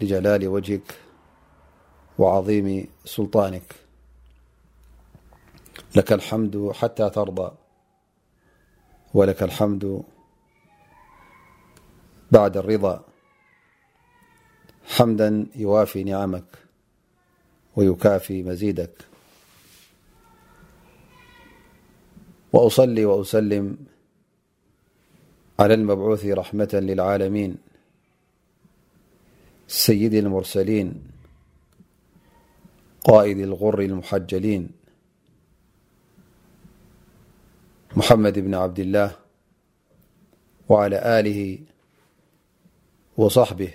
لجلال وجهك وعظيم سلطانك لك الحمد حتى ترضى ولك الحمد بعد الرضا حمدا يوافي نعمك ويكافي مزيدك وأصل وأسلم على المبعوث رحمة للعالمين سيدي المرسلين قائد الغر المحجلين محمد بن عبد الله وعلى له وصحبه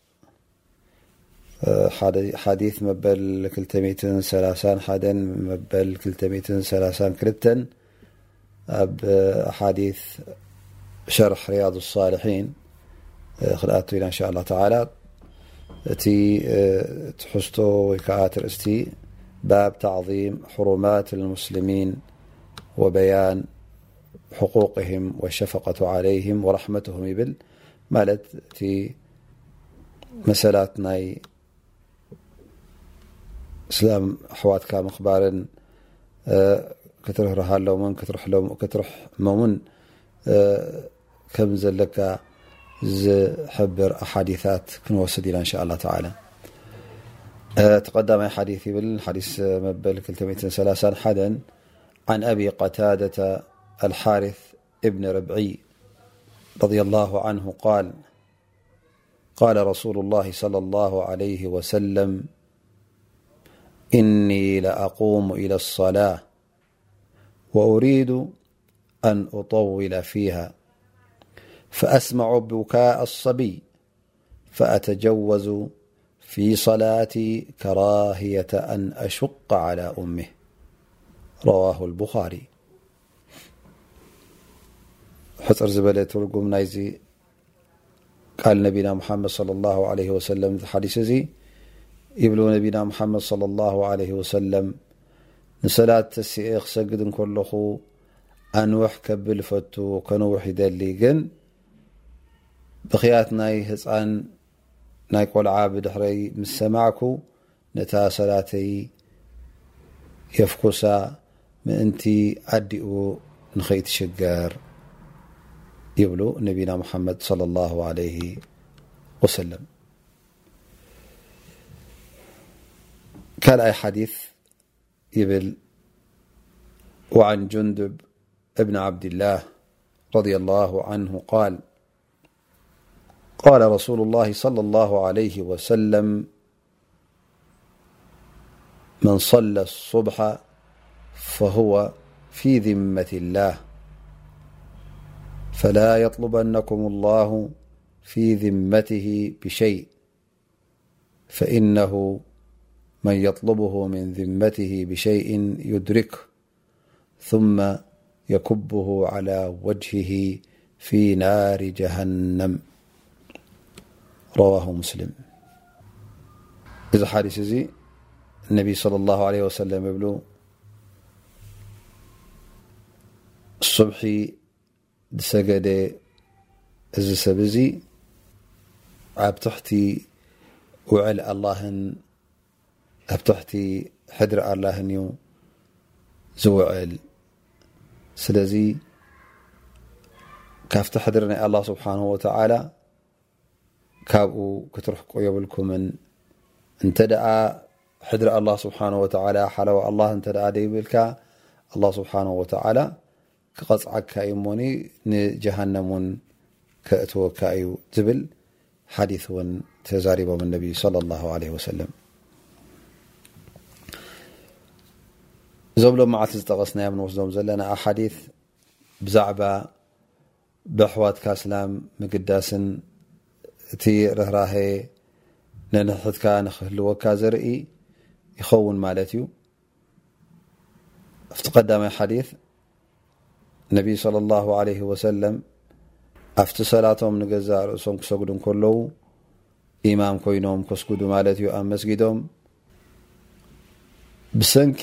أحاديث مبل كلئ لا حد مبلئلا كربت بأحاديث شرح رياض الصالحين ل إن شاء الله تعالى ت تحسته ويكتراستي باب تعظيم حرومات المسلمين وبيان حقوقهم والشفقة عليهم ورحمتهم يبل مالت ت مثلات ني إسلام أحواتك مخبار كتره رها لمن كترح ممن كم زلك بأحاديثاتنىإن شاء الله عالىتقدميثبح عن أبي قتادة الحارث بن ربعي رضي الله عنه قال قال رسول الله صلى الله عليه وسلم إني لأقوم إلى الصلاة وأريد أن أطول فيها فأسمع بكاء الصبي فأتجوز في صلاتي كراهية أن أشق على أمه رواه البخار حر ل تر ال محم صلى الله عليه وسلم ث بل ا محمد صلى الله عليه وسلم نسلاة تسئ سجد نكل أنوح كب فت كنوح دل ብክያት ናይ ህፃን ናይ ቆልዓ ብድሕረይ ምስ ሰማዕኩ ነታ ሰላተይ የፍኩሳ ምእንቲ ኣዲኡ ንኸይትሽገር ይብሉ ነቢና ሙሓመድ ለ ላ ለ ወሰለም ካልኣይ ሓዲ يبل وعن جندب بن عبدالله رضي الله عنه قال قال رسول الله صلى الله عليه وسلم من صلى الصبح فهو في ذمة الله فلا يطلبنكم الله في ذمته بشيء فإنه من يطلبه من ذمته بشيء يدركه ثم يكبه على وجهه في نار جهنم رواه مسلم እዚ حدث እዚ انبي صلى الله عليه وسلم ابل صبح ዝሰገደ እዚ ሰብ እዚ ኣብ ትሕቲ ውዕል ኣላህን ኣብ ትሕቲ ሕድሪ ኣላህን እዩ ዝውዕል ስለዚ ካብቲ ሕድሪ ናይ ኣላ ስብሓን ወተዓላ ካብኡ ክትርሕቁ የብልኩምን እንተ ደኣ ሕድሪ ኣላ ስብሓን ወተላ ሓለዋ ኣላ እንተ ደይብልካ ኣላ ስብሓን ወተዓላ ክቐጽዓካ እዩ እሞኒ ንጀሃነም ውን ከእትወካ እዩ ዝብል ሓዲስ ውን ተዛሪቦም ነቢዩ ለ ላ ለ ወሰለም እዞም ሎም መዓልቲ ዝጠቐስናዮም ንወስዶም ዘለና ኣሓዲት ብዛዕባ ብኣሕዋትካ ስላም ምግዳስን እቲ ርህራሀ ነንሕትካ ንክህልወካ ዘርኢ ይኸውን ማለት እዩ ኣብቲ ቀዳማይ ሓዲት ነቢይ صለ ላሁ ዓለይህ ወሰለም ኣብቲ ሰላቶም ንገዛእ ርእሶም ክሰግዱ እንከለዉ ኢማም ኮይኖም ከስጉዱ ማለት እዩ ኣብ መስጊዶም ብሰንኪ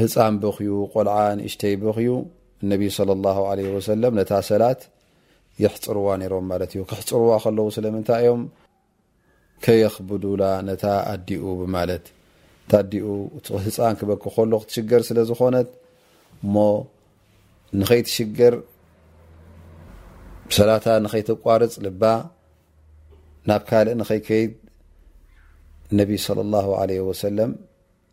ህፃን ብክዩ ቆልዓ ንእሽተይ ብክዩ እነቢይ صለ ላሁ ለ ወሰለም ነታ ሰላት የሕፅርዋ ነይሮም ማለት እዩ ክሕፅርዋ ከለዉ ስለምንታይ እዮም ከየኽብዱላ ነታ ኣዲኡ ብማለት እታ ኣዲኡ እቲ ህፃን ክበኪ ከሎ ክትሽገር ስለ ዝኾነት እሞ ንኸይትሽገር ሰላታ ንኸይተቋርፅ ልባ ናብ ካልእ ንኸይከይድ ነቢ ለ ላ ለ ወሰለም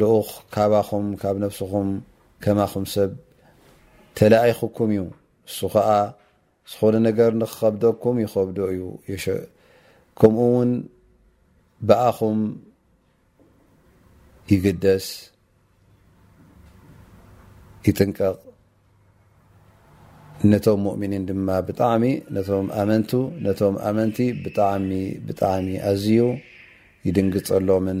ልኡኽ ካባኹም ካብ ነብስኹም ከማኹም ሰብ ተላኢኹኩም እዩ እሱ ኸኣ ዝኾነ ነገር ንክኸብደኩም ይኸብዶ እዩ ከምኡ ውን ብኣኹም ይግደስ ይጥንቀቕ ነቶም ሙእምኒን ድማ ብጣዕሚ ነቶም ኣመንቱ ነቶም ኣመንቲ ብጣዕሚ ብጣዕሚ ኣዝዩ ይድንግፀሎምን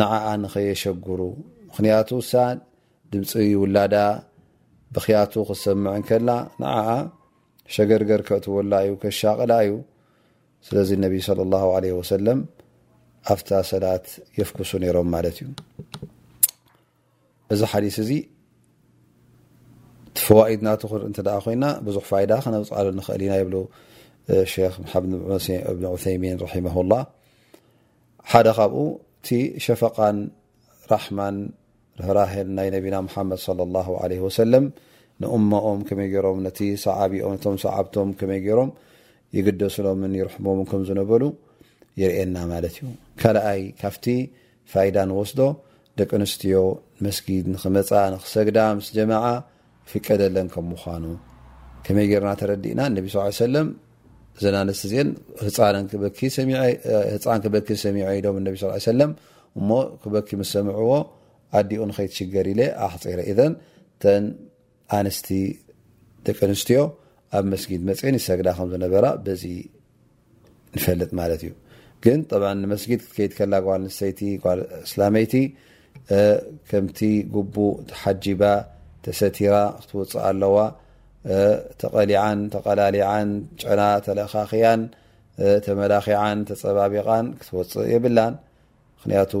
ንዓኣ ንኸየሸግሩ ምኽንያቱ እሳ ድምፂ ውላዳ ብኽያቱ ክትሰምዕ እንከላ ንዓኣ ሸገርገር ከእትወላ እዩ ከሻቕላ እዩ ስለዚ ነቢ صለ ላሁ ለ ወሰለም ኣፍታ ሰላት የፍኩሱ ነይሮም ማለት እዩ እዚ ሓዲስ እዚ ፈዋኢድ ናቱ ክንርኢ እንተ ኮይና ብዙሕ ፋይዳ ከነውፅኣሉ ንኽእል ኢና ይብሉ ሸክ መሓመድ እብን ዑሰይሚን ራሒማሁላ ሓደ ካብኡ እቲ ሸፈቃን ራሕማን ርህራህን ናይ ነቢና ሙሓመድ ለ ላ ለ ወሰለም ንእሞኦም ከመይ ገይሮም ነቲ ሰዓቢኦም እቶም ሰዓብቶም ከመይ ገይሮም ይግደስሎምን ይርሕሞምን ከም ዝነበሉ የርእየና ማለት እዩ ካልኣይ ካብቲ ፋይዳ ንወስዶ ደቂ ኣንስትዮ መስጊድ ንኽመጻ ንኽሰግዳ ምስ ጀማዓ ይፍቀደለን ከም ምዃኑ ከመይ ጌርና ተረዲእና ነቢ ስ ሰለም እዘን ኣንስቲ እዚኤን ህፃን ክበኪ ሰሚዐ ኢሎም ነቢ ስ ሰለም እሞ ክበኪ ምስ ሰምዕዎ ኣዲኡ ንኸይትሽገር ኢለ ኣሕፂረ ኢዘን ተን ኣንስቲ ደቂ ኣንስትዮ ኣብ መስጊድ መፅኤን ይሰግዳ ከም ዝነበራ በዚ ንፈልጥ ማለት እዩ ግን ጠብ ንመስጊድ ክትከይድ ከላ ጓል ንሰይቲ ጓል እስላመይቲ ከምቲ ጉቡ ተሓጂባ ተሰቲራ ክትወፅእ ኣለዋ ተቐሊዓን ተቐላሊዓን ጨና ተለካኽያን ተመላኺዓን ተፀባቢቓን ክትወፅእ የብላን ምክንያቱ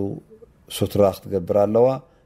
ሱትራ ክትገብር ኣለዋ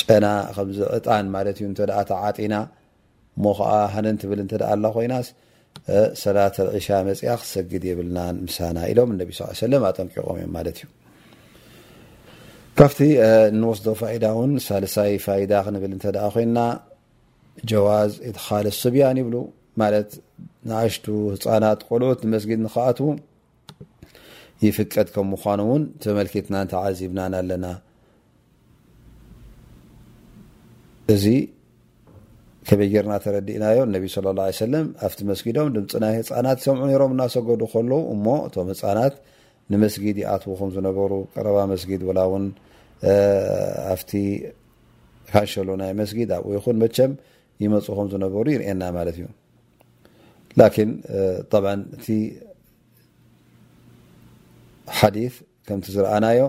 ጨና ከምዚ ዕጣን ማለት እዩ እንተ ተዓጢና እሞ ከዓ ሃነን ትብል እንተ ኣላ ኮይናስ ሰላት ሻ መፅኣ ክሰግድ የብልና ምሳና ኢሎም ነቢ ስ ሰለም ኣጠንቂቆም እዮም ማለት እዩ ካብቲ ንወስዶ ፋይዳ እውን ሳልሳይ ፋይዳ ክንብል እተ ኮይና ጀዋዝ ኢትኻል ስብያን ይብሉ ማለት ንኣሽቱ ህፃናት ቆልኦት ንመስጊድ ንክኣትዉ ይፍቀድ ከም ምዃኑ እውን ተመልኪትናን ተዓዚብናን ኣለና። እዚ ከመይ ጌርና ተረዲእናዮ ነቢ ስለ ላ ሰለም ኣብቲ መስጊዶም ድምፂ ናይ ህፃናት ይሰምዑ ነሮም እናሰገዱ ከለዉ እሞ እቶም ህፃናት ንመስጊድ ይኣትዉ ከም ዝነበሩ ቀረባ መስጊድ ወላ እውን ኣብቲ ካንሸሎ ናይ መስጊድ ኣብኡ ይኹን መቸም ይመፁ ከም ዝነበሩ ይርእየና ማለት እዩ ላኪን ጠብዓ እቲ ሓዲ ከምቲ ዝረኣናዮ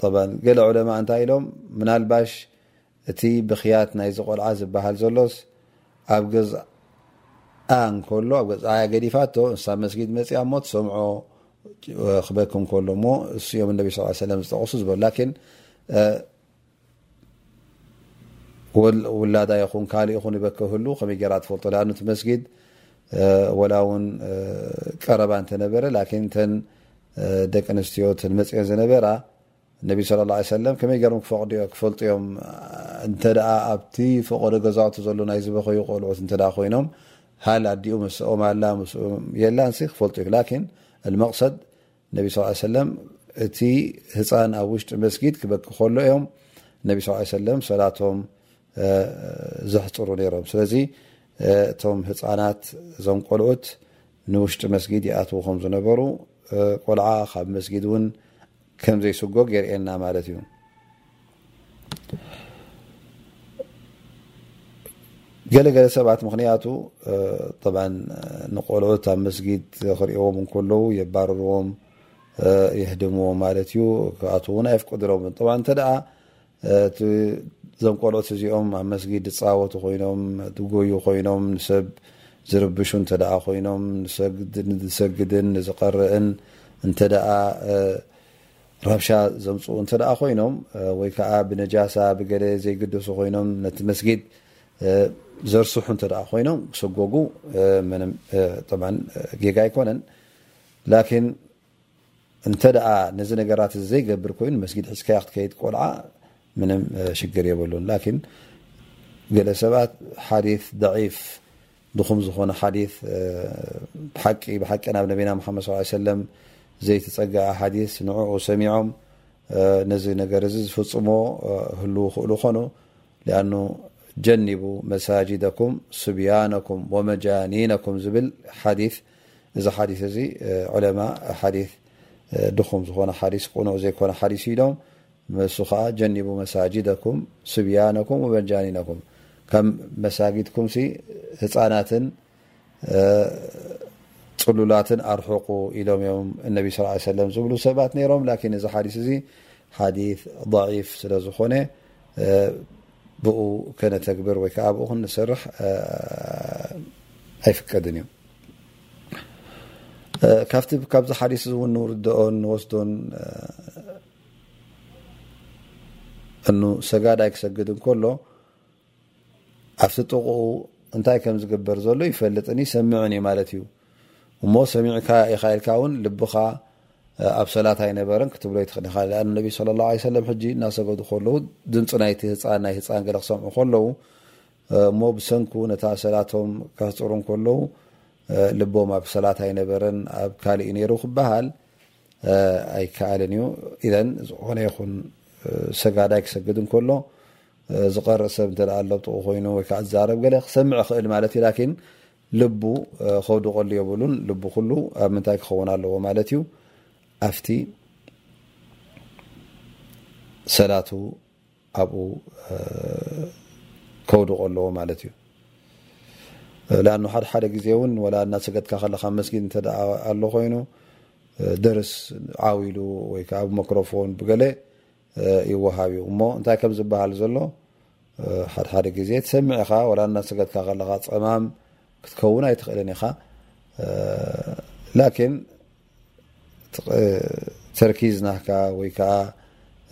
ጠብ ገለ ዑለማ እንታይ ኢሎም ምናልባሽ እቲ ብክያት ናይ ዝቆልዓ ዝበሃል ዘሎስ ኣብ ገዝኣ እንከሎ ኣብ ገዝኣ ያ ገዲፋቶ እንሳብ መስጊድ መፅያ እሞ ትሰምዖ ክበክ እንከሎ እሞ እሱእዮም እነቢ ስ ሰለም ዝጠቀሱ ዝበሉ ላኪን ውላዳ ይኹን ካእ ይኹን ይበክ ህሉ ከመይ ገራ ትፈልጦ ኣ ቲ መስጊድ ወላ ውን ቀረባ እተነበረ ን ተን ደቂ ኣንስትዮ መፅኦን ዝነበራ ነቢ ለ ላ ሰለ ከመይ ገሮም ክፈቅዶ ክፈልጡ ዮም እተ ኣብቲ ፈቀዶ ገዛውቲ ዘሎ ናይ ዝበኸዩ ቆልዑት እተ ኮይኖም ሃል ኣዲኡ መስኦም ኣላ ም የላን ክፈልጡ ዩ መቅሰድ ነቢ ስ ሰለም እቲ ህፃን ኣብ ውሽጢ መስጊድ ክበኪ ከሎ እዮም ነቢ ስ ሰለም ሰላቶም ዘሕፅሩ ነይሮም ስለዚ እቶም ህፃናት እዞም ቆልዑት ንውሽጢ መስጊድ ይኣትዉ ከም ዝነበሩ ቆልዓ ካብ መስጊድ እውን ከምዘይስጎግ የርእየና ማለት እዩ ገለገለ ሰባት ምክንያቱ ንቆልዑት ኣብ መስጊድ ክሪእዎም ከለዉ የባርርዎም የህድምዎም ማለት እዩ ክኣት ውን ኣይፍቅድሎም እተ እዞም ቆልዑት እዚኦም ኣብ መስጊድ ዝፃወቱ ኮይኖም ጎዩ ኮይኖም ንሰብ ዝርብሹ እተ ኮይኖም ሰግድን ዝቀርዕን እተ ረብሻ ዘምፅኡ እንተ ኮይኖም ወይ ከዓ ብነጃሳ ብገለ ዘይግደሱ ኮይኖም ነቲ መስጊድ ዘርስሑ እንተ ኮይኖም ክሰጎጉ ጌጋ ኣይኮነን ላኪን እንተ ነዚ ነገራት እዚ ዘይገብር ኮይኑ መስጊድ ሕዝካያ ክትከይድ ቆልዓ ምንም ሽግር የብሉን ላኪን ገለ ሰባት ሓዲት ضዒፍ ድኹም ዝኾነ ሓዲስ ብሓቂ ብሓቂ ናብ ነቢና መሓመድ ስ ሰለም ዘይትፀገኣ ሓዲስ ንዕኡ ሰሚዖም ነዚ ነገር እዚ ዝፍፅሞ ህልው ክእሉ ኾኑ ሊኣኑ ጀኒቡ መሳጅደኩም ስብያነኩም ወመጃኒነኩም ዝብል ሓዲስ እዚ ሓዲስ እዚ ዕለማ ሓዲስ ድኹም ዝኾነ ሓዲስ ቁኑዕ ዘይኮነ ሓዲስ ኢሎም ንሱ ኸኣ ጀኒቡ መሳጂደኩም ስብያነኩም ወበጃኒነኩም ከም መሳጊድኩምሲ ህጻናትን ፅሉላትን ኣርሑቁ ኢሎም እዮም እነቢ ስ ሰለም ዝብሉ ሰባት ነይሮም ላኪን እዚ ሓዲስ እዚ ሓዲስ ضዒፍ ስለ ዝኾነ ብኡ ከነተግብር ወይ ከዓ ብኡ ክንሰርሕ ኣይፍቀድን እዩ ካብቲ ካብዚ ሓዲስ እዚ እውን ንውርድኦን ንወስዶን እኑ ሰጋዳይ ክሰግድ እንከሎ ኣብቲ ጥቕኡ እንታይ ከም ዝግበር ዘሎ ይፈልጥን ይሰምዕን እዩ ማለት እዩ እሞ ሰሚዕካ ኢካ ኢልካ እውን ልብኻ ኣብ ሰላት ኣይነበረን ክትብሎ ይትኽእልካ ነቢ ስለ ላ ሰለም ሕጂ እናሰገዱ ከለዉ ድምፂ ናይቲ ህፃን ናይ ህፃን ገለ ክሰምዑ ከለዉ እሞ ብሰንኩ ነታ ሰላቶም ከህፅሩ ከለዉ ልቦም ኣብ ሰላት ኣይነበረን ኣብ ካልእ ነይሩ ክበሃል ኣይከኣልን እዩ ኢለን ዝኾነ ይኹን ሰጋዳይ ክሰግድ እንከሎ ዝቀርእ ሰብ እንተ ኣሎ ብጥቑ ኮይኑ ወይ ከዓ ዝዛረብ ገለ ክሰምዕ ይኽእል ማለት እዩ ላኪን ልቡ ከውድቀሉ የብሉን ልቡ ኩሉ ኣብ ምንታይ ክኸውን ኣለዎ ማለት እዩ ኣብቲ ሰላቱ ኣብኡ ከውድቆ ኣለዎ ማለት እዩ ን ሓደ ሓደ ግዜ ውን ላ እናሰገድካ ከለካ መስጊድ እተ ኣሎ ኮይኑ ደርስ ዓውሉ ወይዓ ብመክሮፎን ብገለ ይወሃብ እዩ እሞ እንታይ ከም ዝበሃል ዘሎ ሓደ ሓደ ግዜ ትሰምዕ ኢኻ ላ እናሰገድካ ከለካ ፀማም ክትከውን ኣይትኽእልን ኢኻ ላን ተርኪዝ ናካ ወይ ከዓ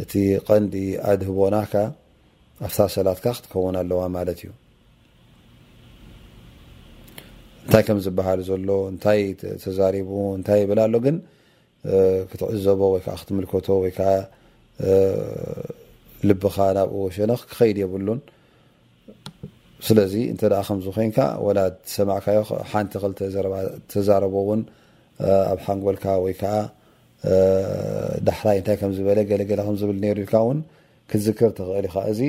እቲ ቀንዲ ኣድህቦ ናካ ኣብታ ሰላትካ ክትከውን ኣለዋ ማለት እዩ እንታይ ከም ዝበሃል ዘሎ እንታይ ተዛሪቡ እንታይ ይብል ኣሎ ግን ክትዕዘቦ ወይዓ ክትምልከቶ ወይዓ ልብኻ ናብኡ ሸነኽ ክኸይድ የብሉን ስለዚ እንተ ከምዚ ኮይንካ ወላ ዝሰማዕካዮ ሓንቲ ክልተ ዘረባ ተዛረቦ እውን ኣብ ሓንጎልካ ወይ ከዓ ዳሕራይ እንታይ ከም ዝበለ ገለገለ ከም ዝብል ነይሩ ኢልካ እውን ክትዝክር ትኽእል ኢኻ እዚ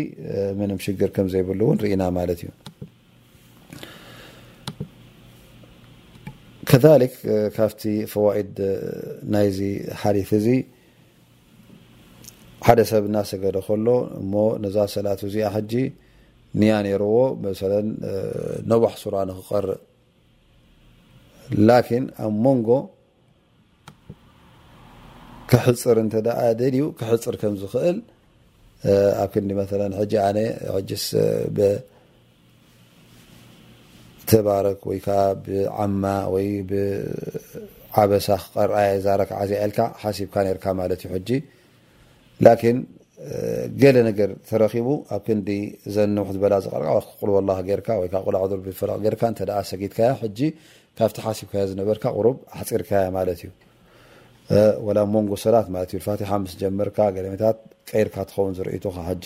ምንም ሽግር ከም ዘይብሉ እውን ርኢና ማለት እዩ ከሊክ ካብቲ ፈዋኢድ ናይዚ ሓዲት እዚ ሓደ ሰብ እናሰገደ ከሎ እሞ ነዛ ሰላቱ እዚኣ ሕጂ ንያ ነይርዎ መሰለ ነዋሕ ሱራ ንክቀርእ ላኪን ኣብ መንጎ ክሕፅር እንተ ደልዩ ክሕፅር ከም ዝኽእል ኣብ ክንዲ መለ ሕጂ ኣነ ሕጅስ ተባረክ ወይ ከዓ ብዓማ ወይ ብዓበሳ ክቀርኣየ እዛ ረክዓ እዚኣ ኢልካ ሓሲብካ ነርካ ማለት እዩ ሕጂ ላኪን ገለ ነገር ተረኪቡ ኣብ ክንዲ እዘን ንውሕ ዝበላ ዝቀርቃ ክቁል ወላ ገርካ ወይ ቁል ኣዕዙ ቢ ፈለቅ ገርካ እንተ ሰጊድካያ ሕጂ ካብቲ ሓሲብካያ ዝነበርካ ቁሩብ ኣሕፂርካያ ማለት እዩ ወላ ሞንጎ ሰላት ማለት እዩ ፋቲሓ ምስ ጀመርካ ገለሜታት ቀይርካ ትኸውን ዝርእይቶካ ሕጂ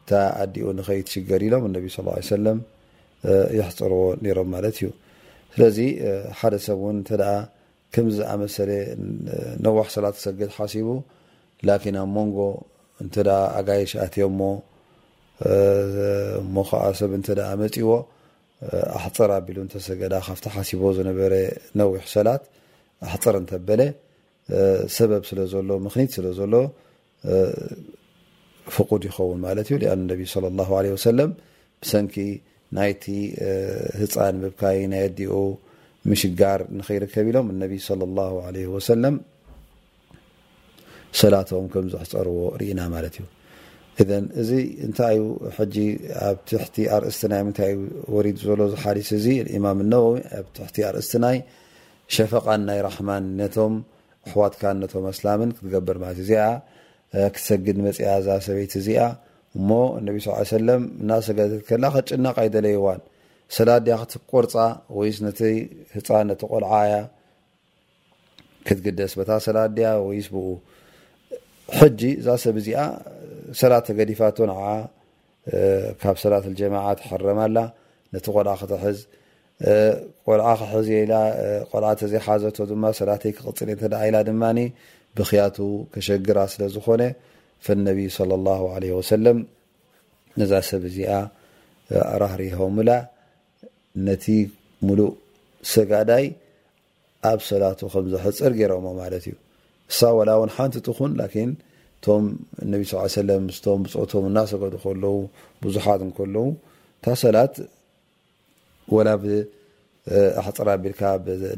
እታ ኣዲኡ ንኸይትሽገር ኢሎም እነቢ ስ ላ ሰለም የሕፅርዎ ነይሮም ማለት እዩ ስለዚ ሓደ ሰብ እውን እንተ ከምዚ ዝኣመሰለ ነዋሕ ሰላት ክሰግድ ሓሲቡ ላኪን ኣብ መንጎ እንተ ኣጋየሽ ኣትዮሞ እሞ ከዓ ሰብ እንተ መፂዎ ኣሕፅር ኣቢሉ እንተሰገዳ ካብቲ ሓሲቦ ዝነበረ ነዊሕ ሰላት ኣሕፅር እንተበለ ሰበብ ስለ ዘሎ ምክኒት ስለ ዘሎ ፍቁድ ይኸውን ማለት እዩ ሊኣን ነቢ ለ ላ ለ ወሰለም ብሰንኪ ናይቲ ህፃን ምብካይ ናይ ኣዲኡ ምሽጋር ንኸይርከብ ኢሎም እነቢ ለ ላ ለ ወሰለም ሰላቶም ከም ዘሕፀርዎ ርኢና ማለት እዩ እዘን እዚ እንታይ ዩ ሕጂ ኣብ ትሕቲ ኣርእስቲ ናይ ምንታይ ወሪድ ዘሎ ዝሓዲስ እዚ ኢማም ነወዊ ኣብ ትሕቲ ኣርእስቲ ናይ ሸፈቃን ናይ ራሕማን ነቶም ኣሕዋትካን ነቶም ኣስላምን ክትገብር ማለት እዩ እዚኣ ክትሰግድ መጺኣ እዛ ሰበይቲ እዚኣ እሞ ነቢ ስ ሰለም እናሰገደት ከላ ክትጭነቅ ኣይደለይዋን ሰላት ድያ ክትቆርጻ ወይስ ነቲ ህፃን ነቲ ቆልዓ እያ ክትግደስ በታ ሰላት ድያ ወይስ ብኡ ሕጂ እዛ ሰብ እዚኣ ሰላት ተገዲፋቶ ንዓ ካብ ሰላት ልጀማዓ ትሕረም ኣላ ነቲ ቆልዓ ክትሕዝ ቆልዓ ክሕዝ እየ ኢላ ቆልዓ ተዘይሓዘቶ ድማ ሰላተይ ክቕፅል እየ እንተደኣ ኢላ ድማ ብክያቱ ከሸግራ ስለ ዝኾነ ፈነቢዩ صለ ላሁ ለ ወሰለም ነዛ ሰብ እዚኣ ራህሪሆምላ ነቲ ሙሉእ ሰጋዳይ ኣብ ሰላቱ ከም ዘሕጽር ጌሮሞ ማለት እዩ እሳ ወላ ውን ሓንቲ ትኹን ላኪን እቶም ነቢ ስ ሰለም ምስቶም ብጾቶም እናሰገዱ ከለዉ ብዙሓት እንከለዉ እታ ሰላት ወላ ብ ኣሕፅር ኣቢልካ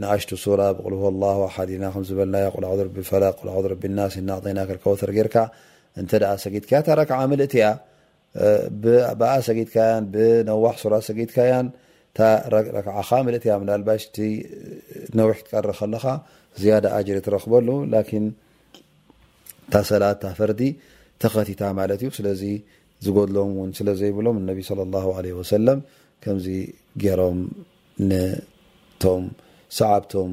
ንኣሽቱ ሱራ ብቁልሁ ላ ሓዲና ከምዝበልና ቁልዕዝ ረቢ ፈላ ቁልዕዝ ረቢ ናስ እናዕጠይና ከልከወተር ጌርካ እንተ ሰጊድካያ ታረክዓ ምልእቲ እያ ብኣ ሰጊድካያን ብነዋሕ ሱራት ሰጊድካያን እታ ረክዓኻ ምልእቲ እያ ምናልባሽ እቲ ነዊሕ ትቀሪ ከለኻ ዝያዳ ኣጅሪ ትረክበሉ ላኪን እታ ሰላት እታ ፈርዲ ተኸቲታ ማለት እዩ ስለዚ ዝጎድሎም እውን ስለ ዘይብሎም እነቢ ስለ ላሁ ለ ወሰለም ከምዚ ገይሮም ንቶም ሰዓብቶም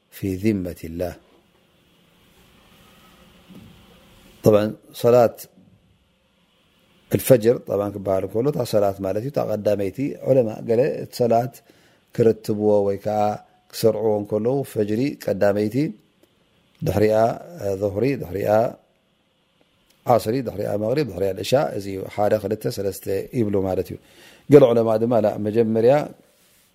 ፊ ዚመት ላህ ጠብዓ ሰላት ፈጅር ጠብ ክበሃል ከሎ እታ ሰላት ማለት እዩ ቀዳመይቲ ዑለማ ገለ እቲ ሰላት ክርትብዎ ወይ ከዓ ክሰርዕዎ ከለዉ ፈጅሪ ቀዳመይቲ ድሕሪኣ ዙህሪ ድሕሪኣ ዓስሪ ድሕሪኣ መቅሪብ ድሕሪኣ ዕሻ እዚ ሓደ ክልተ ሰለስተ ይብሉ ማለት እዩ ገለ ዑለማ ድማ መጀመርያ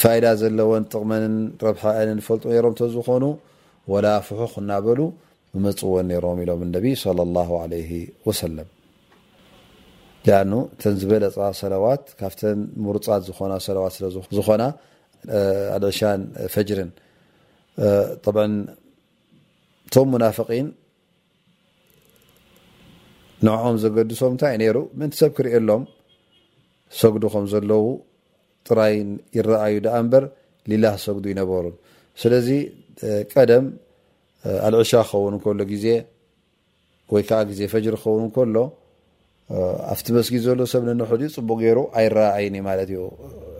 ፋይዳ ዘለወን ጥቕመንን ረብሐአንን ዝፈልጡ ነይሮም ተዝኾኑ ወላ ፍሑኽ እናበሉ ምመፅወን ነይሮም ኢሎም ነቢ صለ ላه ለ ወሰለም ሊኣኑ እተን ዝበለፃ ሰለዋት ካብተን ምርፃት ዝኾና ሰለዋት ስለዝኾና ኣልዕሻን ፈጅርን እቶም ሙናፍቒን ንዕኦም ዘገድሶም እንታይ ነይሩ? ምእንቲ ሰብ ክርእየሎም ሰግዱ ከም ዘለዉ ጥራይ ይረኣዩ ደኣ እምበር ሊላህ ሰግዱ ይነበሩን። ስለዚ ቀደም ኣልዕሻ ክኸውን እንከሎ ግዜ ወይ ከዓ ግዜ ፈጅሪ ክኸውን እንከሎ ኣብቲ መስጊድ ዘሎ ሰብ ንንሑ ድዩ ፅቡቅ ገይሩ ኣይረኣይን እዩ ማለት እዩ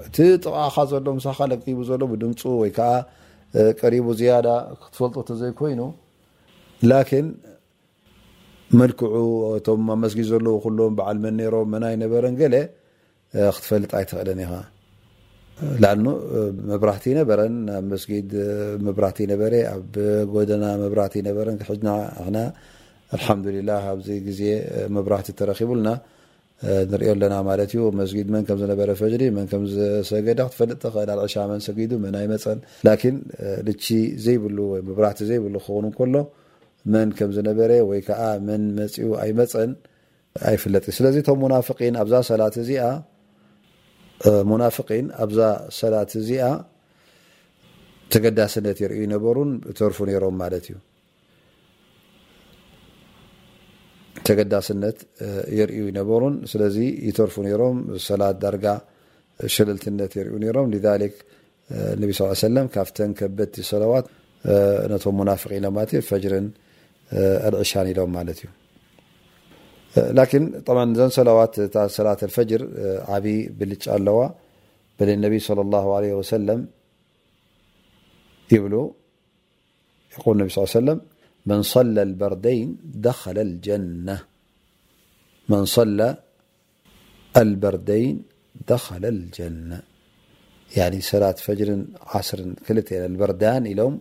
እቲ ጥቃኻ ዘሎ ምሳኻ ለቂቡ ዘሎ ብድምፁ ወይ ከዓ ቀሪቡ ዝያዳ ክትፈልጦ ተዘይኮይኑ ላኪን መልክዑ እቶም ኣብ መስጊድ ዘለዉ ኩሎም በዓል መን ነይሮም መን ኣይነበረን ገለ ክትፈልጥ ኣይትኽእልን ኢኻ ላኣኑ መብራህቲ ኣይነበረን ኣብ መስጊድ መብራህቲ ነበረ ኣብ ጎደና መብራህቲ ኣይነበረን ክሕጅና ሕና ኣልሓምዱሊላህ ኣብዚ ግዜ መብራህቲ ተረኪቡልና ንሪኦ ኣለና ማለት እዩ መስጊድ መን ከም ዝነበረ ፈጅሪ መን ከም ዝሰገደ ክትፈልጥ ተኽእል ኣልዕሻ መን ሰጊዱ መን ኣይመፀን ላኪን ልቺ ዘይብሉ ወይ መብራህቲ ዘይብሉ ክኸውን እንከሎ መን ከም ዝነበረ ወይ ከዓ መን መፂኡ ኣይመፀን ኣይፍለጥን ስለዚ እቶም ሙናፍቂን ኣብዛ ሰላት እዚኣ ሙናፍቂን ኣብዛ ሰላት እዚኣ ተገዳስነት ይርእዩ ነበሩን ተርፉ ነይሮም ማለት እዩ ተገዳስነት የርእዩ ይነበሩን ስለዚ ይተርፉ ነይሮም ሰላት ዳርጋ ሸለልትነት የርእዩ ነይሮም ሊክ ነቢ ስ ሰለም ካብተን ከበድቲ ሰለዋት ነቶም ሙናፍቂ ኢሎም ማለት ፈጅርን ኣልዕሻን ኢሎም ማለት እዩ لكن طبعا ذن سلوات صلاة الفجر عب بل الو بل النبي صلى الله عليه وسلم يقول ي صلى لي وسلم من صلى البردين دخل الجنة عن صلاة فجر عصر كلت البردان إلم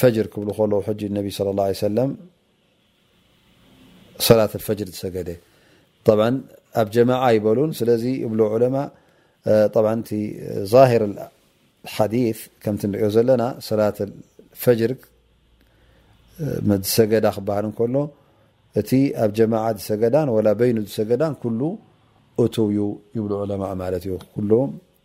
ፈጅር ክብሉ ከለዉ ሕጂ ነቢ ስለ ላ ሰለም ሰላት ፈጅር ዝሰገደ ኣብ ጀማዓ ይበሉን ስለዚ ይብሉ ዑለማ እቲ ዛሂር ሓዲ ከምቲ ንሪኦ ዘለና ሰላት ፈጅር ዝሰገዳ ክበሃል እንከሎ እቲ ኣብ ጀማዓ ዝሰገዳን ወላ በይኑ ዝሰገዳን ኩሉ እቱው ዩ ይብሉ ዑለማ ማለት እዩ ኩሉ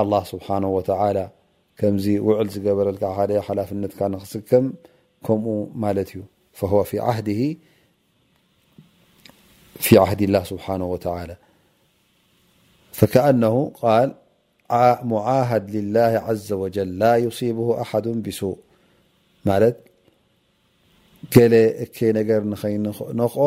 ኣላህ ስብሓነሁ ወተዓላ ከምዚ ውዕል ዝገበረልካ ሓደ ሓላፍነትካ ንኽስከም ከምኡ ማለት እዩ ፈህወ ፊ ዓህዲሂ ፊ ዓህዲላህ ስብሓነሁ ወተዓላ ፈከኣነሁ ቃል ሙዓሃድ ሊላህ ዓዘ ወጀል ላ ዩሲብሁ ኣሓዱ ብሱእ ማለት ገለ እከይ ነገር ንኸይነኽኦ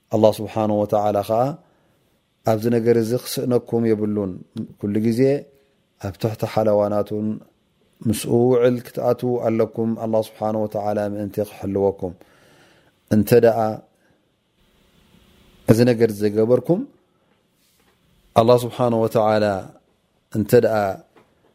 ኣላህ ስብሓን ወተዓላ ኸዓ ኣብዚ ነገር እዚ ክስእነኩም የብሉን ኩሉ ግዜ ኣብ ትሕቲ ሓለዋናቱን ምስኡ ውዕል ክትኣትዉ ኣለኩም ኣላህ ስብሓን ወተዓላ ምእንቲ ክሕልወኩም እንተ ደኣ እዚ ነገር ዘገበርኩም ኣላህ ስብሓን ወተዓላ እንተ ደኣ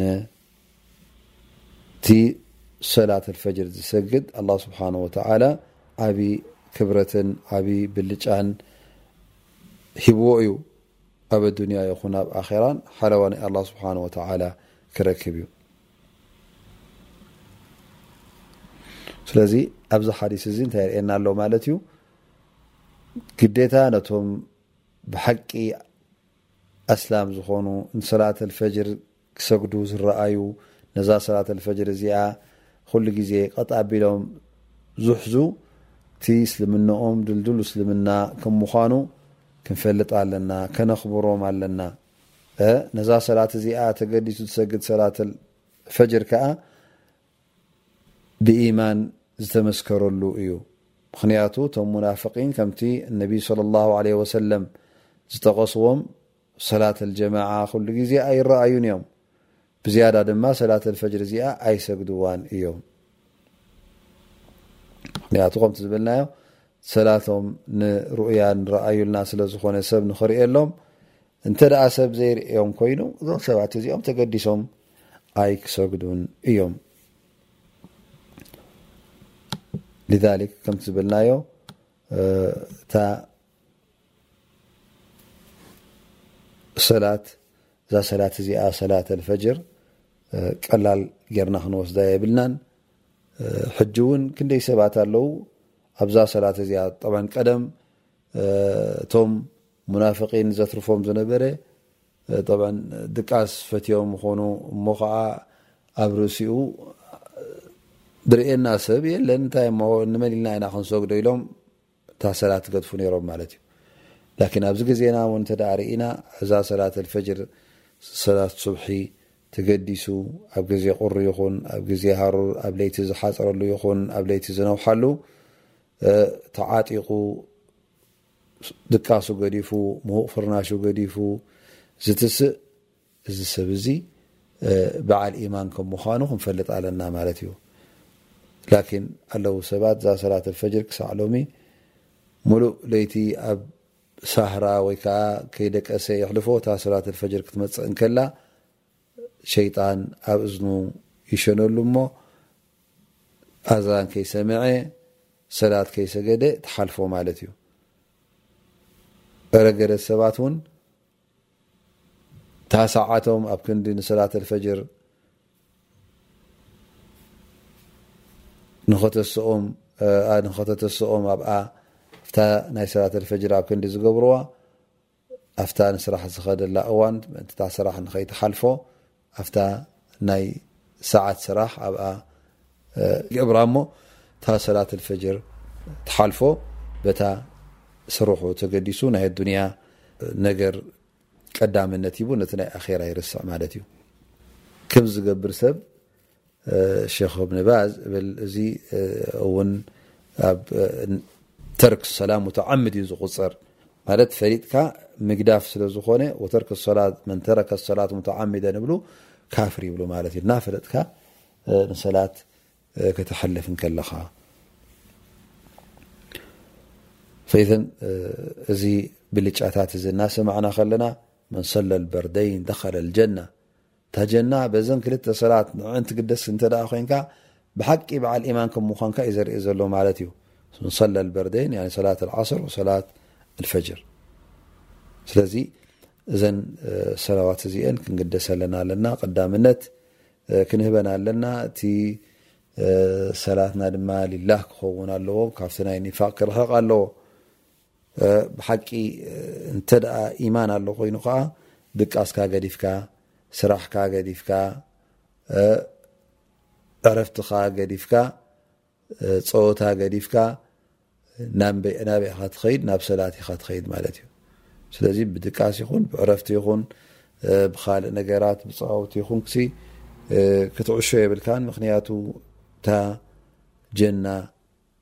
ነቲ ሰላት ፈጅር ዝሰግድ ኣላ ስብሓን ወተላ ዓብይ ክብረትን ዓብይ ብልጫን ሂብዎ እዩ ኣብ ኣዱንያ ይኹን ኣብ ኣራን ሓለዋ ናይ ኣላ ስብሓን ወተላ ክረክብ እዩ ስለዚ ኣብዚ ሓዲስ እዚ እንታይ የርእየና ኣሎ ማለት እዩ ግዴታ ነቶም ብሓቂ ኣስላም ዝኾኑ ንሰላት ኣልፈጅር ክሰግዱ ዝረኣዩ ነዛ ሰላት ኣልፈጅር እዚኣ ኹሉ ግዜ ቐጥ ኣቢሎም ዝሕዙ እቲ እስልምንኦም ድልዱል እስልምና ከም ምዃኑ ክንፈልጥ ኣለና ከነኽብሮም ኣለና ነዛ ሰላት እዚኣ ተገዲሱ ዝሰግድ ሰላት ኣልፈጅር ከኣ ብኢማን ዝተመስከረሉ እዩ ምኽንያቱ እቶም ሙናፍቒን ከምቲ ነቢ ሰለላሁ ዓለይሂ ወሰለም ዝጠቐስዎም ሰላተል ጀማዓ ኩሉ ግዜ ኣይረኣዩን እዮም ብዝያዳ ድማ ሰላተል ፈጅሪ እዚኣ ኣይሰግድዋን እዮም ምክንያቱ ከምቲ ዝበልናዮ ሰላቶም ንሩእያ ንረኣዩልና ስለ ዝኾነ ሰብ ንኽርእየሎም እንተ ሰብ ዘይርእዮም ኮይኑ እዞም ሰባት እዚኦም ተገዲሶም ኣይክሰግዱን እዮም ذ ከም ዝበልናዮ እታ ሰላት እዛ ሰላት እዚኣ ሰላት ፈጅር ቀላል ጌርና ክንወስዳ የብልናን ሕጂ እውን ክንደይ ሰባት ኣለው ኣብዛ ሰላት እዚኣ ቀደም እቶም ሙናፍቒን ዘትርፎም ዝነበረ ጠብዓ ድቃስ ፈትዮም ይኾኑ እሞ ኸዓ ኣብ ርእሲኡ ድርእየና ሰብ የለን እንታይ እሞ ንመን ኢልና ኢና ክንሰግዶ ኢሎም እታ ሰላት ገድፉ ነይሮም ማለት እዩ ላኪን ኣብዚ ግዜና እውን እንተ ርእና እዛ ሰላት ኣልፈጅር ሰላት ሱብሒ ተገዲሱ ኣብ ግዜ ቁሪ ይኹን ኣብ ግዜ ሃሩር ኣብ ለይቲ ዝሓፀረሉ ይኹን ኣብ ለይቲ ዝነውሓሉ ተዓጢቑ ድቃሱ ገዲፉ ምዉቕ ፍርናሹ ገዲፉ ዝትስእ እዚ ሰብ እዚ በዓል ኢማን ከም ምዃኑ ክንፈልጥ ኣለና ማለት እዩ ላኪን ኣለዉ ሰባት እዛ ሰላት ኣልፈጅር ክሳዕ ሎሚ ሙሉእ ለይቲ ኣብ ሳህራ ወይ ከዓ ከይደቀሰ የሕልፎ እታ ሰላት ኣልፈጅር ክትመፅእ እንከላ ሸይጣን ኣብ እዝኑ ይሸነሉ እሞ ኣዛን ከይሰምዐ ሰላት ከይሰገደ ትሓልፎ ማለት እዩ እረገደት ሰባት እውን ታሰዓቶም ኣብ ክንዲ ንሰላት ኣልፈጅር ንኸተስኦም ንኸተተስኦም ኣብኣ እታ ናይ ሰላት ኣልፈጅር ኣብ ክንዲ ዝገብርዋ ኣብታ ንስራሕ ዝኸደላ እዋን ምእንቲ እታ ስራሕ ንኸይትሓልፎ ኣብታ ናይ ሰዓት ስራሕ ኣብኣ ገብራ እሞ እታ ሰላት ኣልፈጅር ትሓልፎ በታ ስርሑ ተገዲሱ ናይ ኣዱንያ ነገር ቀዳምነት ሂቡ ነቲ ናይ ኣኼራ ይርስዕ ማለት እዩ ከም ዝገብር ሰብ ሸኽ እብኒ ባዝ እብል እዚ እውን ኣብ ተርክ ሰላም ሙተዓምድ እዩ ዝቁፅር ማለት ፈሊጥካ ምግዳፍ ስለ ዝኾነ ወተርክ ሰላት መን ተረከ ሰላት ሙተዓሚደን እብሉ ካፍር ይብሉ ማለት እዩ እና ፈለጥካ ንሰላት ከተሐልፍ እንከለኻ ፈይትን እዚ ብልጫታት እዚ እናሰማዕና ከለና መን ሰለ ልበርደይን ደኸለ ልጀና ተጀና በዘን ክልተ ሰላት ንዕዕን ትግደስ እንተ ኮይንካ ብሓቂ በዓል ኢማን ከም ምዃንካ እዩ ዘርኢ ዘሎ ማለት እዩ ን ሰለ ልበርደይን ያኒ ሰላት ልዓስር ወሰላት ልፈጅር ስለዚ እዘን ሰላዋት እዚአን ክንግደሰለና ኣለና ቀዳምነት ክንህበና ኣለና እቲ ሰላትና ድማ ሊላህ ክኸውን ኣለዎ ካብቲ ናይ ኒፋቅ ክርሕቕ ኣለዎ ብሓቂ እንተ ኢማን ኣሎ ኮይኑ ከዓ ድቃስካ ገዲፍካ ስራሕካ ገዲፍካ ዕረፍትኻ ገዲፍካ ፀወታ ገዲፍካ ናበይ ኢኻ ትኸይድ ናብ ሰላት ኢኻ ትኸይድ ማለት እዩ ስለዚ ብድቃስ ይኹን ብዕረፍቲ ይኹን ብካልእ ነገራት ብፀዋውቲ ይኹን ክትዕሾ የብልካን ምክንያቱ እታ ጀና